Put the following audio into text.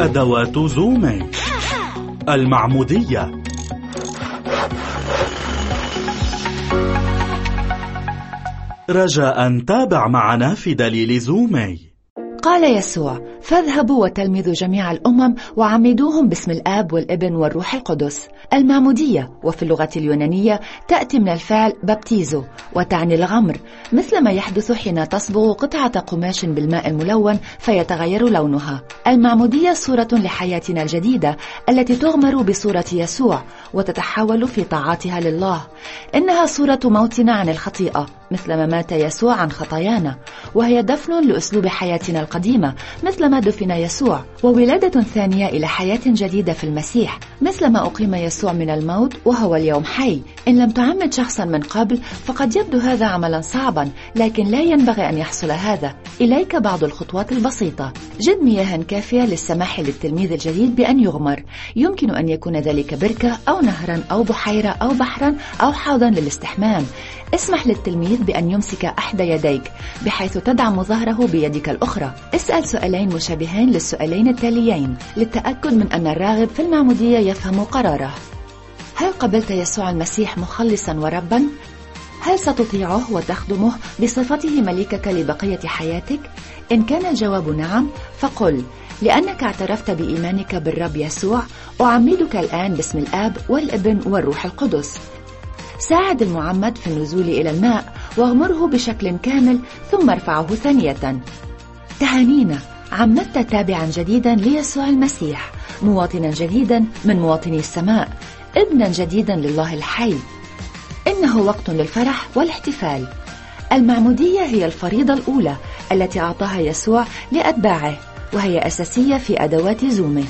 أدوات زومي المعمودية. رجاء تابع معنا في دليل زومي قال يسوع فاذهبوا وتلمذوا جميع الأمم وعمدوهم باسم الآب والابن والروح القدس. المعمودية وفي اللغة اليونانية تأتي من الفعل بابتيزو وتعني الغمر مثل ما يحدث حين تصبغ قطعة قماش بالماء الملون فيتغير لونها. المعمودية صورة لحياتنا الجديدة التي تغمر بصورة يسوع وتتحول في طاعاتها لله. إنها صورة موتنا عن الخطيئة مثلما مات يسوع عن خطايانا وهي دفن لأسلوب حياتنا القديمة مثلما دفن يسوع وولادة ثانية إلى حياة جديدة في المسيح. مثلما أقيم يسوع من الموت وهو اليوم حي. إن لم تعمد شخصا من قبل فقد يبدو هذا عملا صعبا لكن لا ينبغي أن يحصل هذا. إليك بعض الخطوات البسيطة. جد مياه كافية للسماح للتلميذ الجديد بأن يغمر. يمكن أن يكون ذلك بركة أو نهرا أو بحيرة أو بحرا أو حوضا للاستحمام. اسمح للتلميذ بأن يمسك أحد يديك بحيث تدعم ظهره بيدك الأخرى. اسأل سؤالين مشابهين للسؤالين التاليين للتأكد من أن الراغب في المعمودية يفهم قراره. هل قبلت يسوع المسيح مخلصا وربا؟ هل ستطيعه وتخدمه بصفته مليكك لبقية حياتك؟ إن كان الجواب نعم فقل لأنك اعترفت بإيمانك بالرب يسوع أعمدك الآن باسم الآب والابن والروح القدس. ساعد المعمد في النزول إلى الماء واغمره بشكل كامل ثم ارفعه ثانية. تهانينا عمدت تابعا جديدا ليسوع المسيح مواطنا جديدا من مواطني السماء ابنا جديدا لله الحي. إنه وقت للفرح والاحتفال. المعمودية هي الفريضة الأولى التي أعطاها يسوع لأتباعه وهي أساسية في أدوات زومه.